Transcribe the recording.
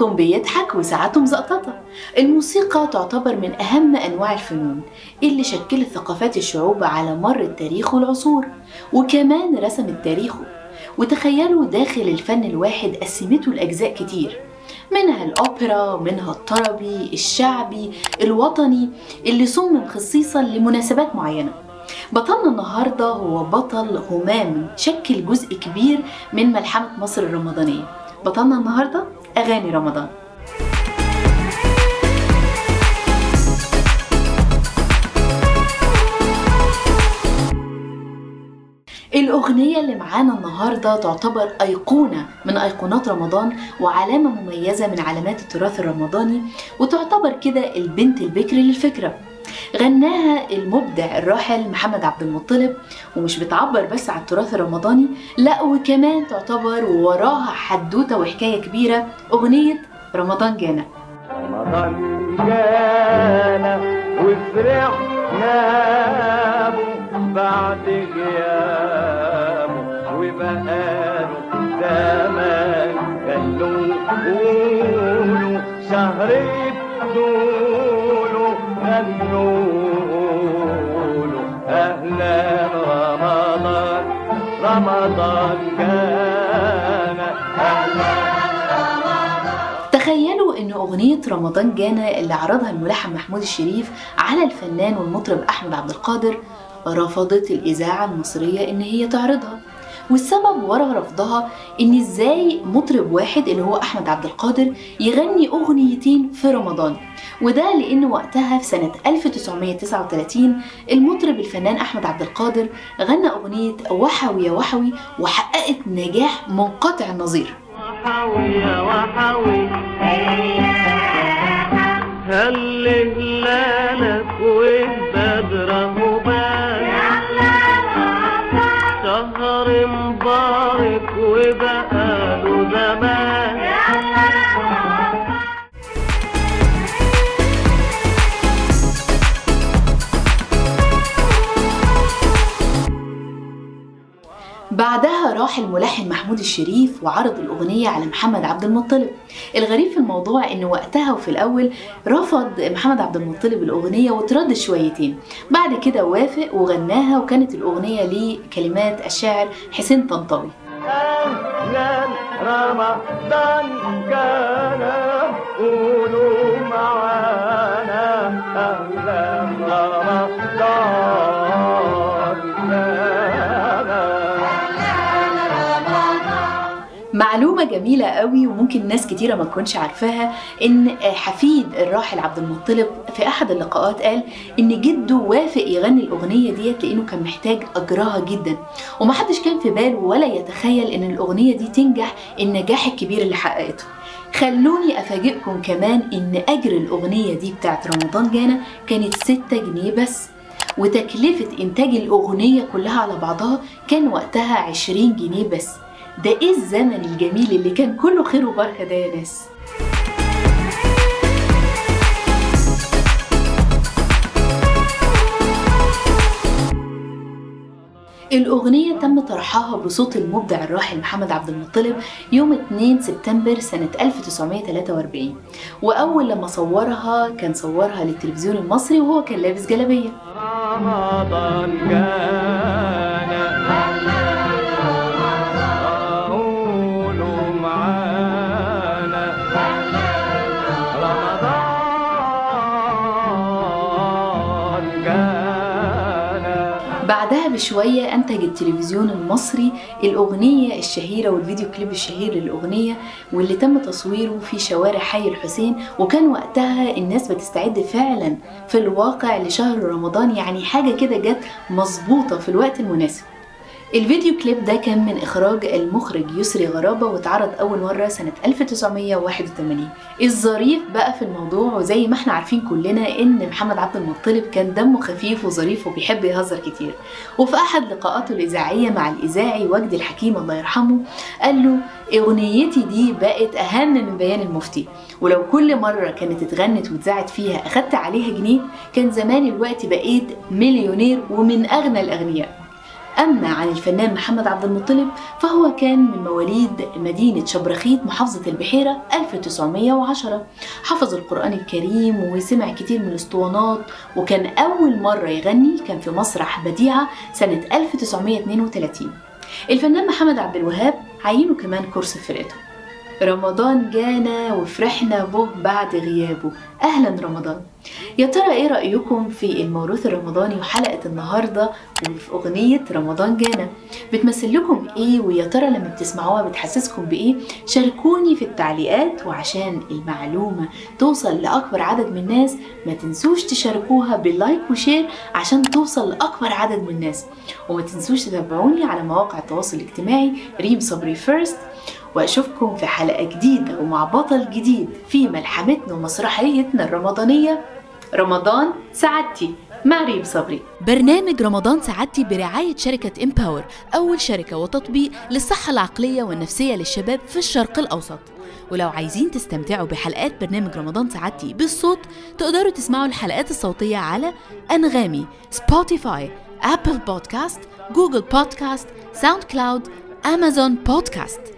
وبيضحك وساعته مزقططة. الموسيقى تعتبر من أهم أنواع الفنون اللي شكلت ثقافات الشعوب على مر التاريخ والعصور وكمان رسمت تاريخه. وتخيلوا داخل الفن الواحد قسمته لأجزاء كتير منها الأوبرا منها الطربي الشعبي الوطني اللي صمم خصيصا لمناسبات معينة. بطلنا النهاردة هو بطل همام شكل جزء كبير من ملحمة مصر الرمضانية. بطلنا النهاردة؟ أغاني رمضان. الأغنية اللي معانا النهاردة تعتبر أيقونة من أيقونات رمضان وعلامة مميزة من علامات التراث الرمضاني وتعتبر كده البنت البكر للفكرة. غناها المبدع الراحل محمد عبد المطلب ومش بتعبر بس عن التراث الرمضاني لا وكمان تعتبر وراها حدوتة وحكاية كبيرة أغنية رمضان جانا. رمضان جانا وفرحنا بعد غيابه وبقاله زمان كانوا قولوا شهر بدوله أهلا رمضان رمضان جانا أهلا تخيلوا إن أغنية رمضان جانا اللي عرضها الملحن محمود الشريف على الفنان والمطرب أحمد عبد القادر رفضت الإذاعة المصرية إن هي تعرضها. والسبب ورا رفضها إن إزاي مطرب واحد اللي هو أحمد عبد القادر يغني أغنيتين في رمضان. وده لأن وقتها في سنة 1939 المطرب الفنان أحمد عبد القادر غنى أغنية وحوي يا وحوي وحققت نجاح منقطع النظير. وحوي يا وحوي هل راح الملحن محمود الشريف وعرض الأغنية على محمد عبد المطلب. الغريب في الموضوع إن وقتها وفي الأول رفض محمد عبد المطلب الأغنية وتردد شويتين. بعد كده وافق وغناها وكانت الأغنية لكلمات الشاعر حسين طنطاوي. رمضان كان قولوا معانا معلومة جميلة قوي وممكن ناس كتيرة ما تكونش عارفاها إن حفيد الراحل عبد المطلب في أحد اللقاءات قال إن جده وافق يغني الأغنية ديت لأنه كان محتاج أجرها جدا. ومحدش كان في باله ولا يتخيل إن الأغنية دي تنجح النجاح الكبير اللي حققته. خلوني أفاجئكم كمان إن أجر الأغنية دي بتاعت رمضان جانا كانت 6 جنيه بس. وتكلفة إنتاج الأغنية كلها على بعضها كان وقتها 20 جنيه بس. ده إيه الزمن الجميل اللي كان كله خير وبركة ده يا ناس؟ الأغنية تم طرحها بصوت المبدع الراحل محمد عبد المطلب يوم 2 سبتمبر سنة 1943 وأول لما صورها كان صورها للتلفزيون المصري وهو كان لابس جلابية. بشوية أنتج التلفزيون المصري الأغنية الشهيرة والفيديو كليب الشهير للأغنية واللي تم تصويره في شوارع حي الحسين. وكان وقتها الناس بتستعد فعلا في الواقع لشهر رمضان يعني حاجة كده جت مظبوطة في الوقت المناسب. الفيديو كليب ده كان من إخراج المخرج يسري غرابة واتعرض أول مرة سنة 1981 الظريف بقى في الموضوع وزي ما إحنا عارفين كلنا إن محمد عبد المطلب كان دمه خفيف وظريف وبيحب يهزر كتير. وفي أحد لقاءاته الإذاعية مع الإذاعي وجدي الحكيم الله يرحمه قال له أغنيتي دي بقت أهم من بيان المفتي. ولو كل مرة كانت اتغنت واتذاعت فيها أخدت عليها جنيه كان زمان الوقت بقيت مليونير ومن أغنى الأغنياء. أما عن الفنان محمد عبد المطلب فهو كان من مواليد مدينة شبرخيت محافظة البحيرة 1910 حفظ القرآن الكريم وسمع كتير من الاسطوانات وكان أول مرة يغني كان في مسرح بديعة سنة 1932 الفنان محمد عبد الوهاب عينه كمان كورس فرقته. رمضان جانا وفرحنا به بعد غيابه. أهلا رمضان. يا ترى إيه رأيكم في الموروث الرمضاني وحلقة النهارده وفي أغنية رمضان جانا؟ بتمثل لكم إيه ويا ترى لما بتسمعوها بتحسسكم بإيه؟ شاركوني في التعليقات وعشان المعلومة توصل لأكبر عدد من الناس. ما تنسوش تشاركوها بال like و share عشان توصل لأكبر عدد من الناس. وما تنسوش تتابعوني على مواقع التواصل الاجتماعي ريم صبري first وأشوفكم في حلقة جديدة ومع بطل جديد في ملحمتنا ومسرحيتنا الرمضانية رمضان سعادتي مع ريم صبري. برنامج رمضان سعادتي برعاية شركة Empower أول شركة وتطبيق للصحة العقلية والنفسية للشباب في الشرق الأوسط. ولو عايزين تستمتعوا بحلقات برنامج رمضان سعادتي بالصوت تقدروا تسمعوا الحلقات الصوتية على أنغامي Spotify Apple Podcast Google Podcast SoundCloud Amazon Podcast